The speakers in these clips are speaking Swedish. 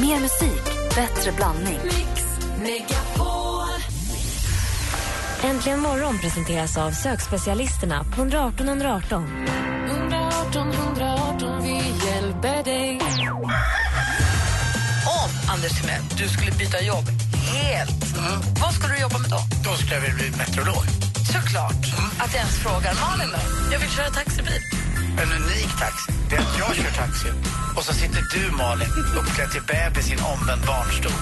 Mer musik, bättre blandning. Äntligen morgon presenteras av sökspecialisterna på 118 118. 118 118, vi hjälper dig. Om, Anders Timell, du skulle byta jobb helt, vad skulle du jobba med då? Då skulle jag bli meteorolog. Såklart. Att jag ens frågar. Malin då? Jag vill köra taxibil. En unik taxi, det är att jag kör taxi och så sitter du, Malin, uppklädd till bebis i en omvänd barnstol.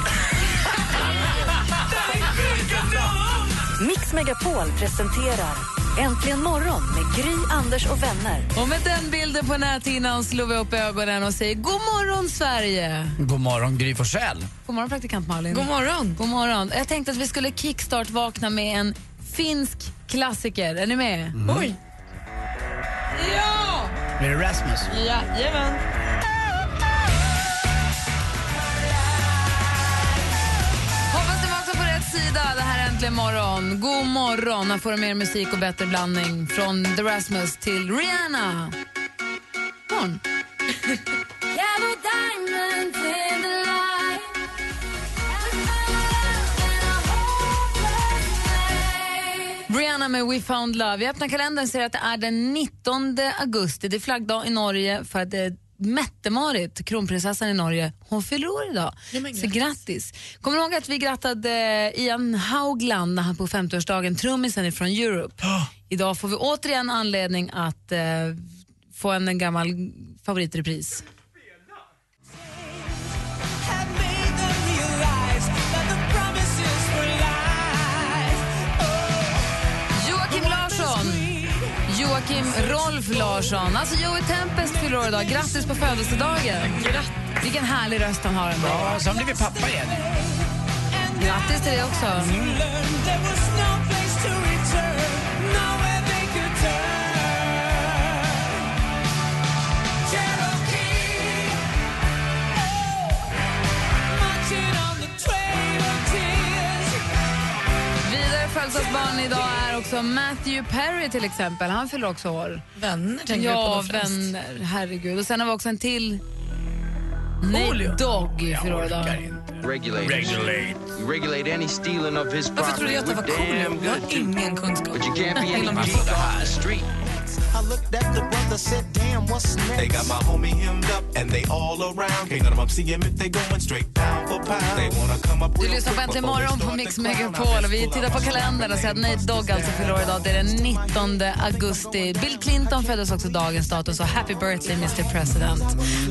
Mix Megapol presenterar Äntligen morgon med Gry, Anders och vänner. Och med den bilden på näthinnan slår vi upp ögonen och säger god morgon Sverige. God morgon, Gry Forssell. God morgon praktikant Malin. God morgon. God morgon. Jag tänkte att vi skulle kickstart-vakna med en finsk klassiker. Är ni med? Oj. Ja! Blir det Rasmus? Jajamän. Hoppas du vaknar på rätt sida. Det här är Äntligen morgon. God morgon. Här får du mer musik och bättre blandning. Från The Rasmus till Rihanna. Morgon. Brianna med We found love. Jag öppnar kalendern ser att det är den 19 augusti. Det är flaggdag i Norge för att det är Mette-Marit, kronprinsessan i Norge, hon fyller år idag. Så grattis. Kommer du ihåg att vi grattade Ian Haugland när han på 50-årsdagen, trummisen från Europe. Idag får vi återigen anledning att eh, få en, en gammal favoritrepris. Joakim Rolf Larsson. Alltså Joey Tempest fyller år idag. Grattis på födelsedagen. Vilken härlig röst han har ändå. Ja, så har han blivit pappa igen. Grattis till det också. Födelsedagsbarn idag är också Matthew Perry till exempel. Han fyller också år. Vänner tänker Ja, du på då främst. vänner. Herregud. Och sen har vi också en till. Nate Dogg fyller år idag. Regulate. Regulate. You regulate any stealing of his Varför trodde property. jag att det var We're damn Coolio? Jag har good to ingen kunskap. But you can't be any Inom geek off the street. I looked at the brother, said, damn, what's next? They got my homie hemmed up and they all around. Can't none of them see him if they going straight pound for pound. They wanna come up Du real lyssnar på quick Äntligen before they morgon på start Mix. Megapol. och Vi tittar på kalendern och ser att Nate Dogg alltså fyller år idag. Det är den 19 augusti. Bill Clinton föddes också dagens datum, så happy birthday Mr President.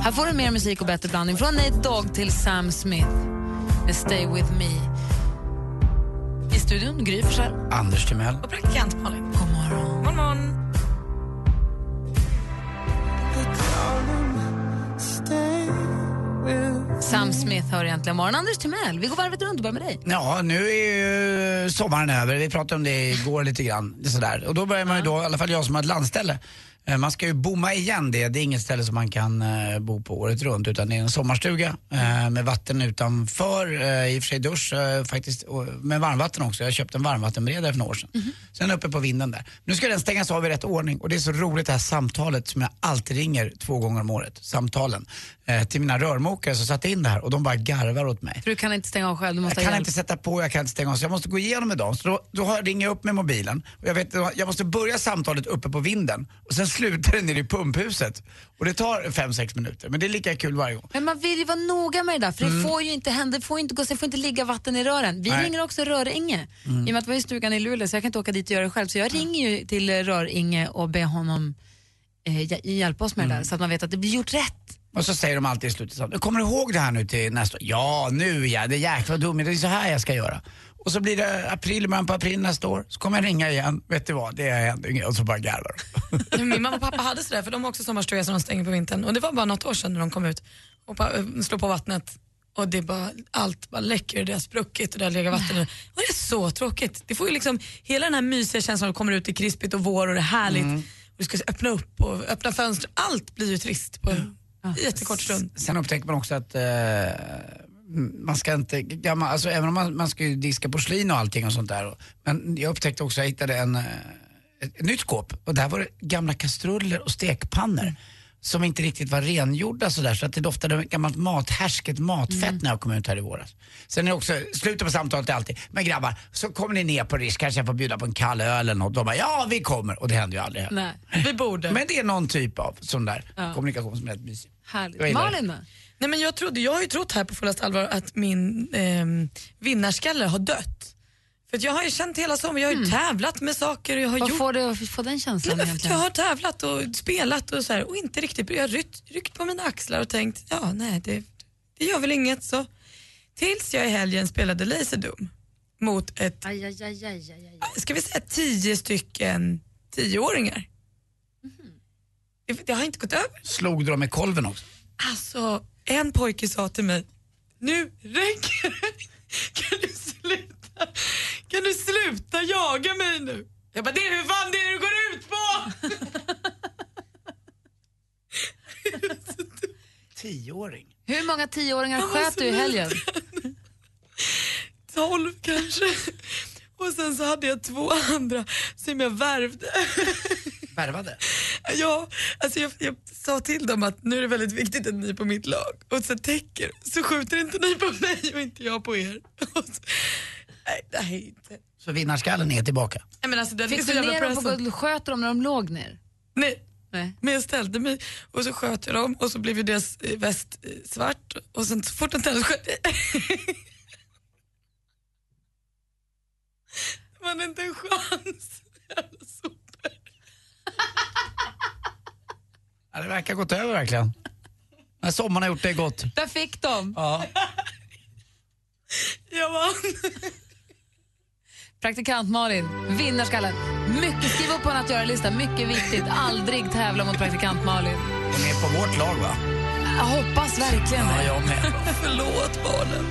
Här får du mer musik och bättre blandning. Från Nate Dogg till Sam Smith med Stay With Me. I studion, Gry Forssell. Anders Timell. Och praktikant Malin. Sam Smith hör egentligen morgon. Anders Timell, vi går varvet runt och börjar med dig. Ja, nu är ju sommaren över. Vi pratade om det igår lite grann. Sådär. Och då börjar man ju då, i alla fall jag som har ett landställe, man ska ju bomma igen det. Det är inget ställe som man kan eh, bo på året runt utan det är en sommarstuga eh, med vatten utanför, eh, i och för sig dusch eh, faktiskt, och med varmvatten också. Jag köpte en varmvattenberedare för några år sedan. Sen uppe på vinden där. Nu ska den stängas av i rätt ordning och det är så roligt det här samtalet som jag alltid ringer två gånger om året, samtalen, eh, till mina rörmokare som satte in det här och de bara garvar åt mig. För du kan inte stänga av själv, du måste Jag kan hjälp. inte sätta på, jag kan inte stänga av, så jag måste gå igenom med dem. Så då, då har- ringer jag upp med mobilen och jag vet jag måste börja samtalet uppe på vinden och sen slutar det nere i pumphuset. Och det tar fem sex minuter, men det är lika kul varje gång. Men man vill ju vara noga med det där, för det får ju inte hända, det får inte gå, det får inte ligga vatten i rören. Vi Nej. ringer också Rör-Inge, i och med att vi har ju stugan i Luleå så jag kan inte åka dit och göra det själv. Så jag ringer ju till Rör-Inge och ber honom eh, hj- hjälpa oss med det där så att man vet att det blir gjort rätt. Och så säger de alltid i slutet så, kommer du ihåg det här nu till nästa? Ja, nu ja, det är jäkla dumt, det är så här jag ska göra. Och så blir det april, början på april nästa år, så kommer jag ringa igen, vet du vad, det händer inget, och så bara garvar. Min mamma och pappa hade sådär, för de har också sommarstuga som de stänger på vintern. Och det var bara något år sedan när de kom ut och äh, slog på vattnet och det bara, allt bara läcker och det har spruckit och det har legat vatten. Och det är så tråkigt. Det får ju liksom, hela den här mysiga känslan att komma ut i krispigt och vår och det är härligt. Och du ska öppna upp och öppna fönster. Allt blir ju trist på en jättekort stund. Sen upptäcker man också att eh, man ska inte, ja, man, alltså, även om man, man ska ju diska porslin och allting och sånt där. Och, men jag upptäckte också, jag hittade en, eh, ett, nytt skåp och där var det gamla kastruller och stekpannor. som inte riktigt var rengjorda sådär så att det doftade gammalt mathärsket matfett när jag kom ut här i våras. Sen är det också, slutet på samtalet är alltid, men grabbar, så kommer ni ner på Rish, kanske jag får bjuda på en kall öl eller något. De bara, ja vi kommer. Och det händer ju aldrig heller. Nej, Vi borde. Men det är någon typ av sån där Ja. kommunikation som är rätt mysig. Jag härligt. Malin då? Nej, men jag, trodde, jag har ju trott här på fullaste allvar att min eh, vinnarskalle har dött. För att jag har ju känt hela sommaren, jag har ju tävlat med saker och jag har Vad gjort får du att få den Nej, känslan men för att jag har tävlat och spelat och så här, och inte riktigt, jag har ryckt, ryckt på mina axlar och tänkt, ja nej det, det gör väl inget så. Tills jag i helgen spelade Laserdom mot ett, Aj, aj, aj, aj, aj, aj. ska vi säga tio stycken tioåringar. Det, det har inte gått över. Slog du dem i kolven också? Alltså, en pojke sa till mig, nu räcker det. Kan du sluta? Kan du sluta jaga mig nu? Jag bara, det är hur fan det är det går ut på! Tioåring? Hur många tioåringar sköt du i helgen? Tolv kanske. Och sen så hade jag två andra som jag värvde. Värvade? Ja, alltså jag, jag sa till dem att nu är det väldigt viktigt att ni är på mitt lag och så täcker så skjuter inte ni på mig och inte jag på er. Och så, nej, är inte... Så vinnarskallen är tillbaka? Nej, men alltså, det är Fick du ner dem på golvet? Sköt dem när de låg ner? Nej, Nej. men jag ställde mig och så sköt jag dem och så blev ju deras eh, väst eh, svart och sen så fort den tändes sköt jag. Det var inte en chans. Jävla sopor. Ja, det verkar ha gått över verkligen. När sommaren har gjort det gott. Där fick de! Ja. Jag vann. Praktikant Malin, vinnarskallen. Mycket, skriv upp på en att göra-lista, mycket viktigt. Aldrig tävla mot praktikant Malin. Hon är på vårt lag va? Jag hoppas verkligen Ja, det. jag med. Förlåt barnen.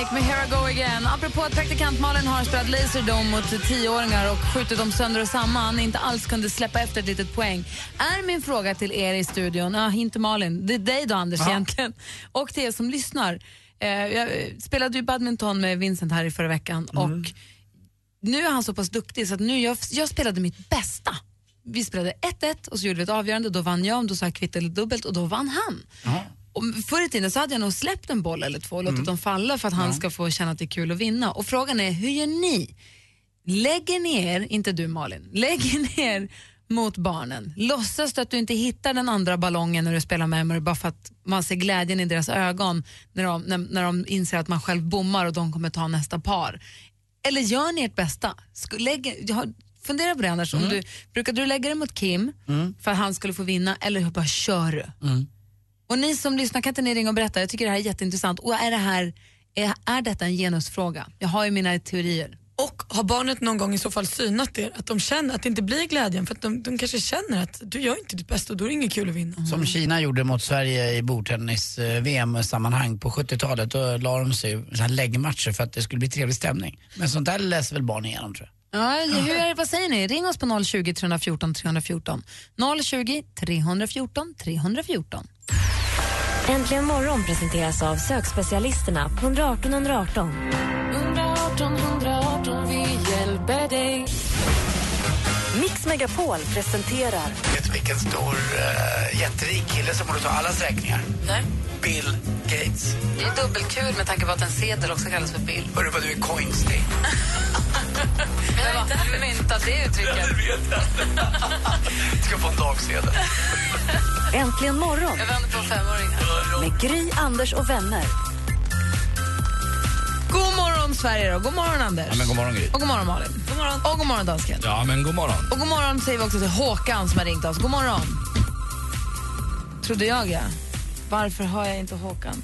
Whitesnake med Here I Go Again. Apropå att praktikant Malin har spelat Laserdome mot tioåringar och skjutit dem sönder och samman, inte alls kunde släppa efter ett litet poäng. Är min fråga till er i studion, ja, inte Malin, det är dig då Anders egentligen, och till er som lyssnar. Eh, jag spelade ju badminton med Vincent här i förra veckan och nu är han så pass duktig så att nu jag, jag spelade mitt bästa. Vi spelade 1-1 och så gjorde vi ett avgörande, då vann jag, och då sa jag kvitt eller dubbelt och då vann han. Och förr i tiden så hade jag nog släppt en boll eller två och låtit dem falla för att han ska få känna att det är kul att vinna. Och frågan är, hur gör ni? Lägger ni er, inte du Malin, lägger ni er mot barnen? Låtsas du att du inte hittar den andra ballongen när du spelar memory bara för att man ser glädjen i deras ögon när de, när, när de inser att man själv bommar och de kommer ta nästa par? Eller gör ni ert bästa? Sk- Lägg, jag har- fundera på det Anders, om du, brukade du lägga det mot Kim för att han skulle få vinna eller bara kör du? Och ni som lyssnar, kan inte ni ringa och berätta? Jag tycker det här är jätteintressant. Och är, det här, är, är detta en genusfråga? Jag har ju mina teorier. Och har barnet någon gång i så fall synat er, att de känner att det inte blir glädjen för att de, de kanske känner att du gör inte ditt bästa och då är det inget kul att vinna. Som Kina gjorde mot Sverige i bordtennis-VM-sammanhang på 70-talet. Då la de sig så här läggmatcher för att det skulle bli trevlig stämning. Men sånt där läser väl barn igenom tror jag. Ja, hur är, det- vad säger ni? Ring oss på 020 314 314. 020 314 314. Äntligen morgon presenteras av sökspecialisterna på 118 118. 118 118, vi hjälper dig. Mix Megapol presenterar Vet du vilken stor uh, jätterik kille som borde ta allas räkningar? Nej. Bill Gates. Det är dubbelkul med tanke på att en sedel också kallas för bild. Hörru vad du är coinstig. Vem har myntat det uttrycket? Ska få en dagsedel. Äntligen morgon Jag vänder på femåringar. med Gry, Anders och vänner. God morgon Sverige då. God morgon Anders. Ja, men god morgon Gry. Och god morgon Malin. God morgon. Och god morgon dansken. Ja, men god morgon. Och god morgon säger vi också till Håkan som har ringt oss. God morgon. Trodde jag ja. Varför har jag inte Håkan?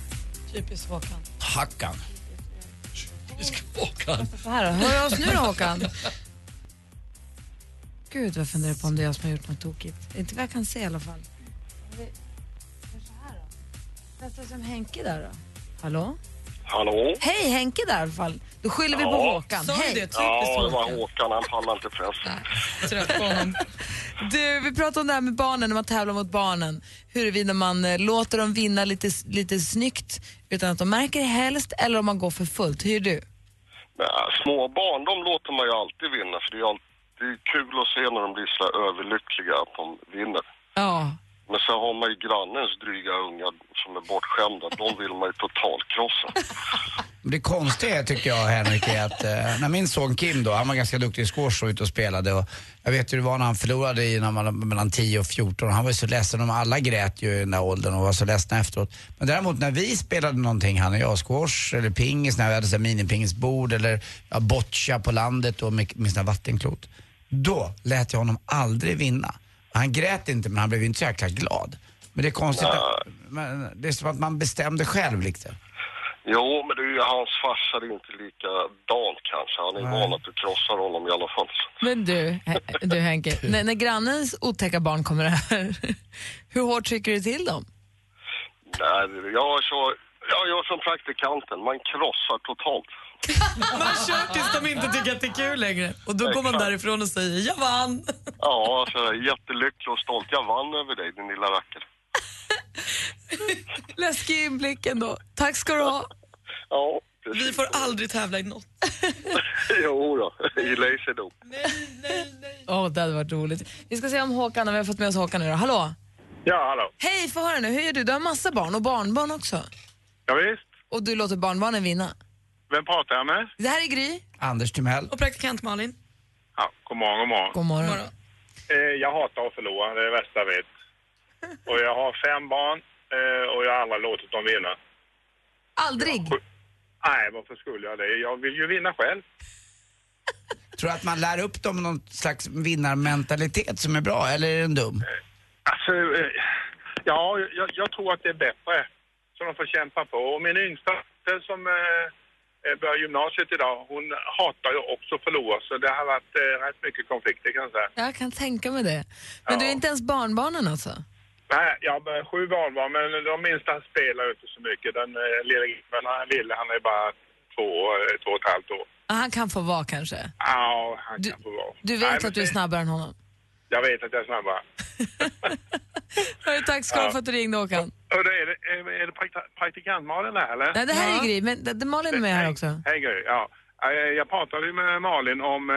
Typiskt Håkan. Hackan. Håkan. Så här då. Hör oss nu då Håkan? Gud, vad funderar på om det är jag som har gjort något tokigt. Inte vad jag kan se i alla fall. Nästan som Henke där då. Hallå? Hallå? Hej, Henke där i alla fall. Då skyller vi på Ja. Håkan. Sa du Hej! det? Typiskt Ja, det var Håkan. Håkan. Han pallar inte pressen. Trött på honom. Du, vi pratar om det här med barnen, när man tävlar mot barnen. Huruvida man eh, låter dem vinna lite, lite snyggt utan att de märker det helst, eller om man går för fullt. Hur gör du? Men, äh, små barn, de låter man ju alltid vinna för det är alltid kul att se när de blir så överlyckliga att de vinner. Ja. Men sen har man ju grannens dryga ungar som är bortskämda. De vill man ju totalkrossa. Det konstiga tycker jag Henrik är att eh, när min son Kim då, han var ganska duktig i squash och ute och spelade och jag vet hur det var när han förlorade i när man var mellan 10 och 14. Han var ju så ledsen, de alla grät ju i den där åldern och var så ledsna efteråt. Men däremot när vi spelade någonting, han och jag, squash eller pingis, när vi hade minipingisbord eller ja, boccia på landet och med, med sina vattenklot. Då lät jag honom aldrig vinna. Han grät inte men han blev inte så jäkla glad. Men det är konstigt, att, men det är som att man bestämde själv liksom. Jo, men det är ju hans farsa, det är inte likadant kanske. Han är ju van att du krossar honom i alla fall. Men du, du Henke, när, när grannens otäcka barn kommer här, hur hårt trycker du till dem? Nej, jag kör, jag gör som praktikanten, man krossar totalt. Man kör tills de inte tycker att det är kul längre. Och då går man Exakt. därifrån och säger jag vann. Ja, alltså, jag är jättelycklig och stolt. Jag vann över dig, din lilla rackare. Läskig inblick ändå. Tack ska du ha. Ja, precis. Vi får aldrig tävla i något. jo då, i laserdom. Åh, det hade varit roligt. Vi ska se om Håkan, om vi har fått med oss Håkan nu då. Hallå? Ja, hallå. Hej, få höra nu. Hur gör du? Du har massa barn och barnbarn också. Ja, visst. Och du låter barnbarnen vinna. Vem pratar jag med? Det här är Gry. Anders Timell. Och praktikant Malin. Ja, god morgon, god morgon. God morgon. Morgon. Eh, jag hatar att förlora, det är det värsta jag vet. Och jag har fem barn eh, och jag har aldrig låtit dem vinna. Aldrig? Nej, varför skulle jag det? Jag vill ju vinna själv. Tror du att man lär upp dem någon slags vinnarmentalitet som är bra, eller är den dum? Alltså, eh, ja, jag, jag tror att det är bättre. Så de får kämpa på. Och min yngsta som eh, eh, börjar gymnasiet idag, hon hatar ju också att förlora. Så det har varit eh, rätt mycket konflikter kan jag säga. Jag kan tänka mig det. Men Ja. du är inte ens barnbarnen alltså? Nej, jag har sju barnbarn, men de minsta spelar ju inte så mycket. Den eh, lilla grabben, han lille, han är bara två, eh, två och ett halvt år. Ja, Han kan få vara kanske. Ja, han Du- kan få vara. Du vet Nej, men att du är det- snabbare än honom? Jag vet att jag är snabbare. Hörru, Tack ska du Ja. för att du ringde Håkan. Hörru, är det, är, är det praktikant-Malin där eller? Nej, det här är Gry, men det- det- Malin är med här också. Hej Gry, ja. Jag pratade ju med Malin om eh,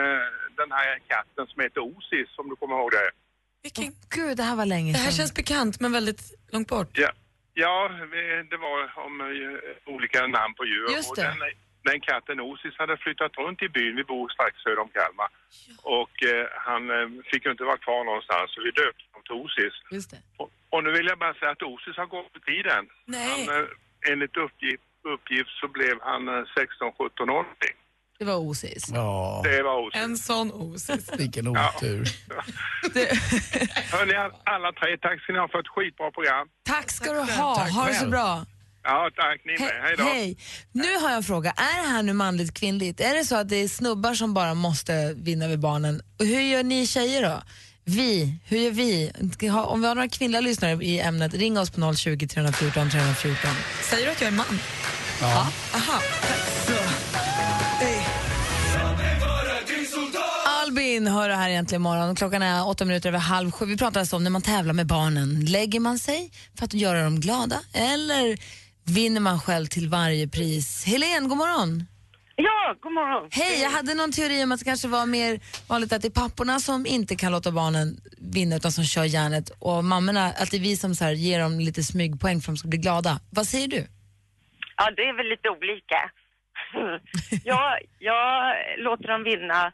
den här katten som heter Osis, om du kommer ihåg det. Vilken... Gud, det här var länge Det här sedan. känns bekant men väldigt långt bort. Ja, ja det var om eh, olika namn på djur. Just Och det. den, den katten Osis hade flyttat runt i byn, vi bor strax söder om Kalmar. Och eh, han eh, fick ju inte vara kvar någonstans så vi döpte honom till Osis. Just det. Och, och nu vill jag bara säga att Osis har gått på tiden. Nej. Han, eh, enligt uppgift, uppgift så blev han eh, 16-17 år. Det var osis. Ja, Det var Osis. En sån osis. vilken otur. Hörni, alla tre, tack ska ni ha för ett skitbra program. Tack ska du ha. Tack ha det så bra. Ja, tack. Ni med. Hej då. Hej. Nu har jag en fråga. Är det här nu manligt kvinnligt? Är det så att det är snubbar som bara måste vinna vid barnen? Och hur gör ni tjejer då? Vi, hur gör vi? Om vi har några kvinnliga lyssnare i ämnet, ring oss på 020 314 314. Säger du att jag är man? Ja. Aha. Det här egentligen imorgon. Klockan är åtta minuter över halv sju. Vi pratar alltså om när man tävlar med barnen. Lägger man sig för att göra dem glada eller vinner man själv till varje pris? Helene, god morgon. Ja, god morgon. Hej, jag hade någon teori om att det kanske var mer vanligt att det är papporna som inte kan låta barnen vinna utan som kör järnet och mammorna, att det är vi som så här ger dem lite smygpoäng för att de ska bli glada. Vad säger du? Ja, det är väl lite olika. jag, jag låter dem vinna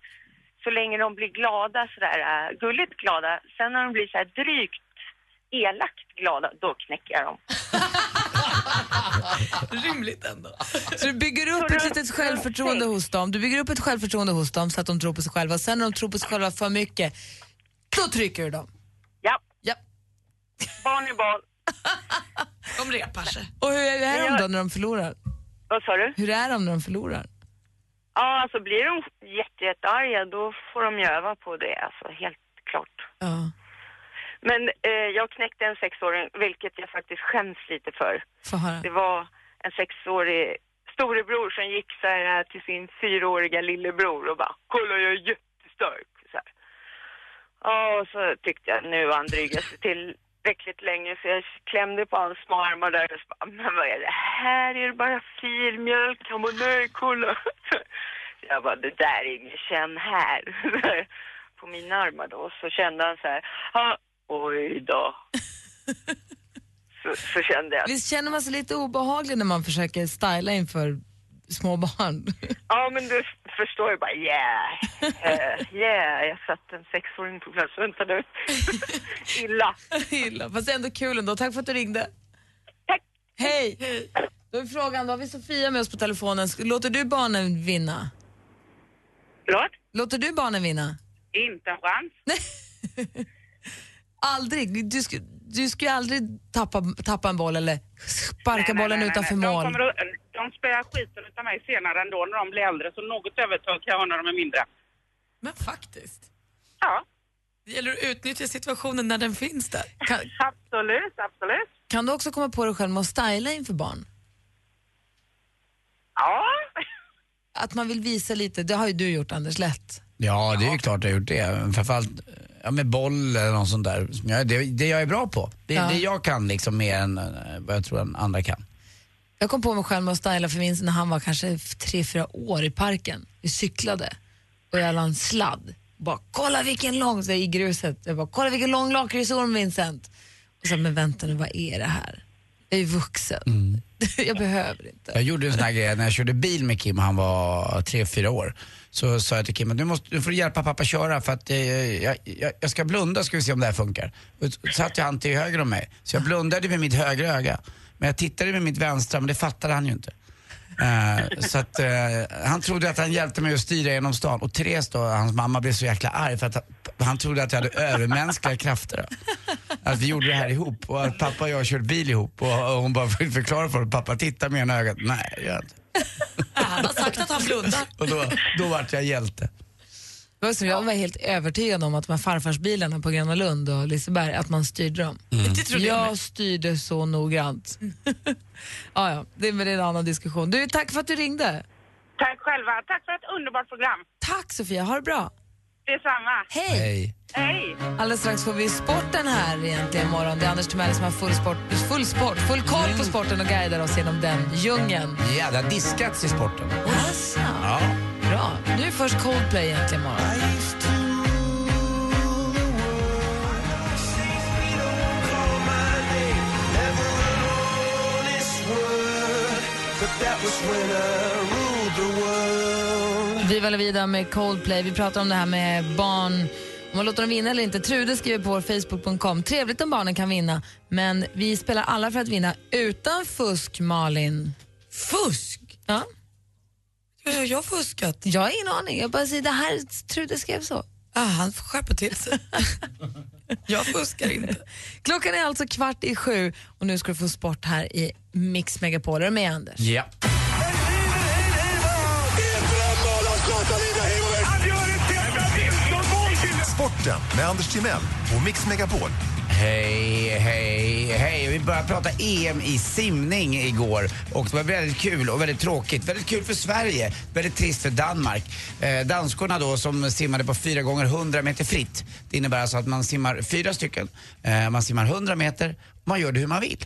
så länge de blir glada, sådär äh, gulligt glada. Sen när de blir så här drygt elakt glada, då knäcker jag dem. Rimligt ändå. Så du bygger upp ett litet självförtroende hos dem. Du bygger upp ett självförtroende hos dem så att de tror på sig själva. Sen när de tror på sig själva för mycket, då trycker du dem. Ja, Ja. barn är barn. De repar sig. Och hur är de Jag- då när de förlorar? Vad sa du? Hur är de när de förlorar? Ja, alltså blir de jätte, jättearga, då får de ju öva på det, alltså helt klart. Ja. Men eh, jag knäckte en sexåring, vilket jag faktiskt skäms lite för. Det var en sexårig storebror som gick så här till sin fyraåriga lillebror och bara kolla jag är jättestark. Så här. Ja, och så tyckte jag nu han drygat sig tillräckligt länge så jag klämde på hans små armar där och så bara, men vad är det här? Är det bara filmjölk? Han bara, nej kolla. Jag bara, det där är ingen känn här. På mina armar då. Så kände han så här, ah, oj då. Så, så kände jag. Visst känner man sig lite obehaglig när man försöker styla inför små barn? Ja, men du förstår ju bara, yeah, eh, yeah. Jag satt en sexåring på plats och väntade. Illa. Illa, fast ändå kul ändå. Tack för att du ringde. Tack. Hej! Då är frågan, då har vi Sofia med oss på telefonen. Låter du barnen vinna? Förlåt? Låter du barnen vinna? Inte en chans. Aldrig. Du, sk du skulle aldrig tappa, tappa en boll eller sparka bollen utanför De, mål. kommer att, de spöar skiten utav mig senare ändå när de blir äldre, så något övertag kan jag ha när de är mindre. Men faktiskt. Ja. Det gäller att utnyttja situationen när den finns där. Kan, Absolut, absolut. Kan du också komma på dig själv med att styla inför barn? Ja. Att man vill visa lite, det har ju du gjort Anders, lätt. Ja, det är ju klart jag har gjort det. Framförallt ja, med boll eller något sånt där. Det, det jag är bra på. Det, Ja. det jag kan liksom mer än eh, vad jag tror att andra kan. Jag kom på mig själv med att styla för Vincent när han var kanske tre, fyra år i parken. Vi cyklade och jag la en sladd. Bara, kolla vilken lång, så i gruset. Jag bara, kolla vilken lång lakritsorm Vincent. Och så, men vänta nu, vad är det här? Jag är ju vuxen. jag behöver inte. Jag gjorde en sån här grej när jag körde bil med Kim, han var tre, fyra år. Så sa jag till Kim att nu, måste, nu får du hjälpa pappa köra för att eh, jag, jag, jag ska blunda ska vi se om det här funkar. Och så satt jag han till höger om mig. Så jag blundade med mitt högra öga. Men jag tittade med mitt vänstra men det fattade han ju inte. Eh, så att, eh, han trodde att han hjälpte mig att styra genom stan. Och Therese då, hans mamma, blev så jäkla arg för att han, han trodde att jag hade övermänskliga krafter. Att vi gjorde det här ihop och att pappa och jag körde bil ihop. Och, och hon bara fick förklara för honom. Pappa tittar med ena ögat. Nej, det gör jag inte. han har sagt att han blundar. Och då, då vart jag hjälte. Det var så jag var helt övertygad om att de här farfarsbilarna på Gröna Lund och Liseberg, att man styrde dem. Mm. Det trodde jag jag styrde så noggrant. ja, ja, det är väl en annan diskussion. Du, tack för att du ringde. Tack själva. Tack för ett underbart program. Tack Sofia, ha det bra. Detsamma. Hej! Hej. Hej. Alldeles strax får vi sporten här egentligen imorgon. Det är Anders Timell som har full sport, full sport, full koll på sporten och guidar oss genom den djungeln. Ja, det har diskats i sporten. Alltså, Ja. Bra. Nu först Coldplay egentligen imorgon. Viva la vida med Coldplay. Vi pratar om det här med barn, om man låter dem vinna eller inte. Trude skriver på vår Facebook.com. Trevligt om barnen kan vinna, men vi spelar alla för att vinna utan fusk, Malin. Fusk? Ja. Hur har jag fuskat? Jag har ingen aning. Jag bara säger det här, Trude skrev så. Ah, han får skärpa till sig. jag fuskar inte. Klockan är alltså kvart i sju och nu ska du få sport här i Mix Megapol. Är du med Anders? Ja. Sporten med Anders Timell och Mix Megapol. Hej, hej, hej. Vi började prata EM i simning igår och det var väldigt kul och väldigt tråkigt. Väldigt kul för Sverige, väldigt trist för Danmark. Eh, danskorna då som simmade på 4 gånger 100 meter fritt. Det innebär alltså att man simmar fyra stycken, eh, man simmar 100 meter och man gör det hur man vill.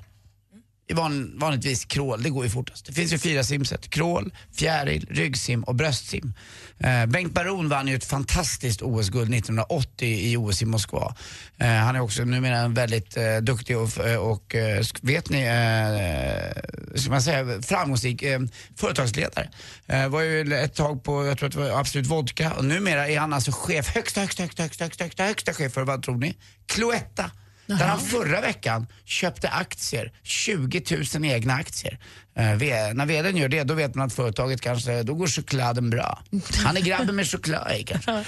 Van, vanligtvis crawl, det går ju fortast. Det finns ju fyra simsätt. Crawl, fjäril, ryggsim och bröstsim. Eh, Bengt Baron vann ju ett fantastiskt OS-guld 1980 i OS i Moskva. Eh, han är också numera en väldigt eh, duktig och, och eh, vet ni, eh, ska man säga, framgångsrik eh, företagsledare. Eh, var ju ett tag på, jag tror att det var Absolut Vodka och numera är han alltså chef, högsta, högsta, högsta, högsta, högsta, högsta, högsta chef för vad tror ni? Cloetta. Där han förra veckan köpte aktier, 20 000 egna aktier. Eh, när vdn gör det, då vet man att företaget kanske, då går chokladen bra. Han är grabben med choklad i kanske.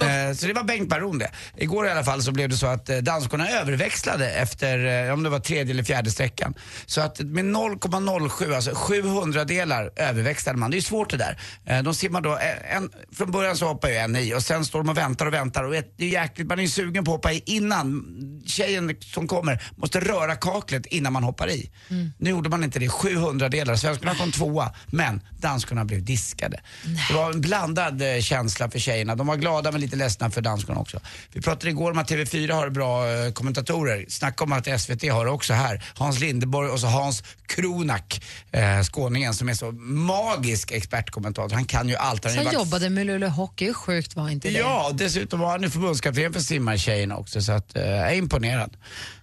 Eh, så det var Bengt Baron det. Igår i alla fall så blev det så att eh, danskorna överväxlade efter, eh, om det var tredje eller fjärde sträckan. Så att med 0,07, alltså 700 delar överväxlade man. Det är svårt det där. Eh, de simmar då, eh, en, från början så hoppar ju en i och sen står de och väntar och väntar och det är jäkligt, man är ju sugen på att hoppa i innan. Tjejen som kommer måste röra kaklet innan man hoppar i. Nu gjorde man inte det, 700 fördelar. Svenskarna kom tvåa, men danskarna blev diskade. Det var en blandad eh, känsla för tjejerna. De var glada men lite ledsna för danskarna också. Vi pratade igår om att TV4 har bra eh, kommentatorer. Snacka om att SVT har också här. Hans Lindeborg och så Hans Kronak, eh, skåningen som är så magisk expertkommentator. Han kan ju allt. Han Som varit- jobbade med Luleå Hockey, sjukt var inte det? Ja, dessutom var han ju förbundskapten för simmartjejerna också så att, eh, jag är imponerad.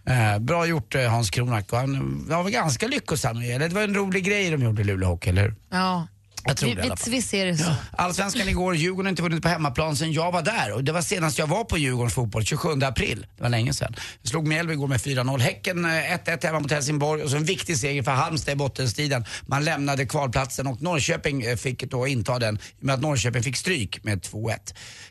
Eh, bra gjort eh, Hans Kronak och han var väl ganska lyckosam. Eller det var en rolig grej de gjorde i Luleå Hockey, eller hur? Ja. Jag tror vi, det i alla vi, fall. vi ser det så. Allsvenskan igår, Djurgården har inte vunnit på hemmaplan sen jag var där och det var senast jag var på Djurgårdens fotboll, 27 april. Det var länge sedan. Jag slog Mjällby igår med 4-0. Häcken eh, 1-1 hemma mot Helsingborg och så en viktig seger för Halmstad i bottenstriden. Man lämnade kvalplatsen och Norrköping eh, fick då inta den i och med att Norrköping fick stryk med 2-1.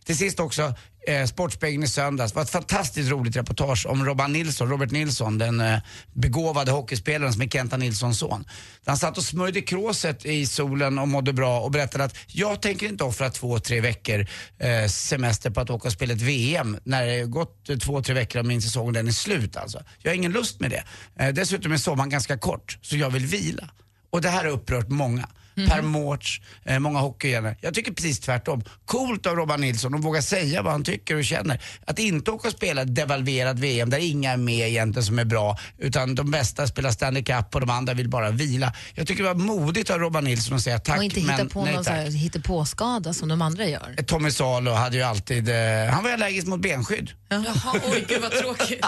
Till sist också Eh, Sportspegeln i söndags. Det var ett fantastiskt roligt reportage om Robban Nilsson, Robert Nilsson, den eh, begåvade hockeyspelaren som är Kenta Nilssons son. Han satt och smörjde kråset i solen och mådde bra och berättade att jag tänker inte offra två, tre veckor eh, semester på att åka och spela ett VM när det gått två, tre veckor av min säsong och den är slut alltså. Jag har ingen lust med det. Eh, dessutom är sommaren ganska kort så jag vill vila. Och det här har upprört många. Per Mårts, eh, många hockeygelare. Jag tycker precis tvärtom. Coolt av Robban Nilsson att våga säga vad han tycker och känner. Att inte åka och spela devalverat VM där inga är med egentligen som är bra utan de bästa spelar Stanley Cup och de andra vill bara vila. Jag tycker det var modigt av Robban Nilsson att säga tack och inte hitta men på nej någon tack. hittepåskada som de andra gör. Tommy Salo hade ju alltid, eh, han var allergisk mot benskydd. Jaha, oj gud vad tråkigt.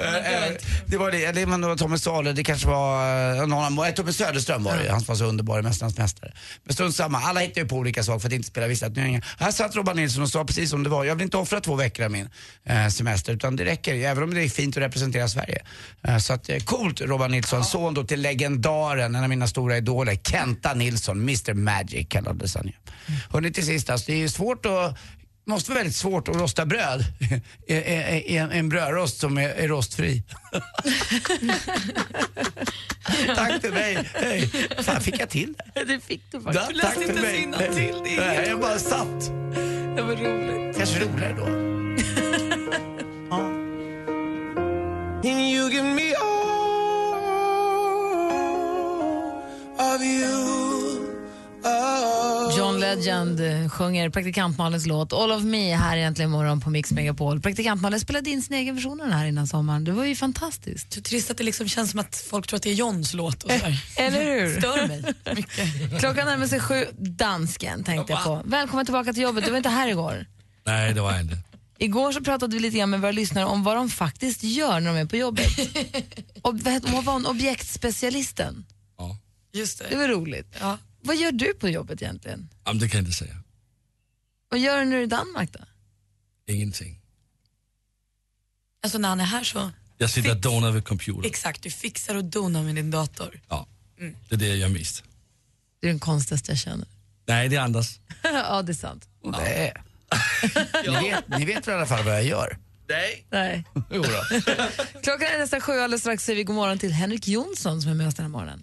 Eh, eh, det var det, eller man var Tommy Salo, det kanske var eh, någon annan, eh, Tommy Söderström var det, han som var så underbar i Mästarnas Mästare. Men strunt samma, alla hittar ju på olika saker för att inte spela vissa turneringar. Här satt Robban Nilsson och sa precis som det var, jag vill inte offra två veckor av min eh, semester utan det räcker, även om det är fint att representera Sverige. Eh, så att, eh, coolt Robban Nilsson, son då till legendaren, en av mina stora idoler, Kenta Nilsson, Mr Magic kallades han ju. Hörrni till sist, alltså, det är ju svårt att måste vara väldigt svårt att rosta bröd i, en, en brödrost som är, är rostfri. Tack till mig. Hej. Fan, fick jag till det? Det fick du Ja, faktiskt. tack till mig. Nej, jag bara satt. Det var roligt. Kanske roligare då. And Legend eh, sjunger praktikantmalens låt All of me här egentligen imorgon på Mix Megapol. Praktikantmalen spelade in sin egen version av den här innan sommaren. Det var ju fantastiskt. Så trist att det liksom känns som att folk tror att det är Johns låt. Och sådär. Eller hur? Stör mig mycket. Klockan närmar sig sju. Dansken tänkte jag på. Välkommen tillbaka till jobbet. Du var inte här igår. Nej, det var jag inte. Igår så pratade vi lite grann med våra lyssnare om vad de faktiskt gör när de är på jobbet. Och vad var hon? Objektspecialisten. Just det. Det var roligt. Ja. Vad gör du på jobbet egentligen? Jamen, det kan jag inte säga. Vad gör du när du är i Danmark då? Ingenting. Alltså när han är här så, Jag sitter och donar vid computern. exakt, du fixar och donar med din dator. Ja, det är det jag gör mest. Det är den konstigaste jag känner. Nej, det är Anders. ja, det är sant. Nej. ni, vet, ni vet i alla fall vad jag gör? Nej. Nej. Jo då. Klockan är nästan sju och alldeles strax säger vi god morgon till Henrik Jonsson som är med oss den här morgonen.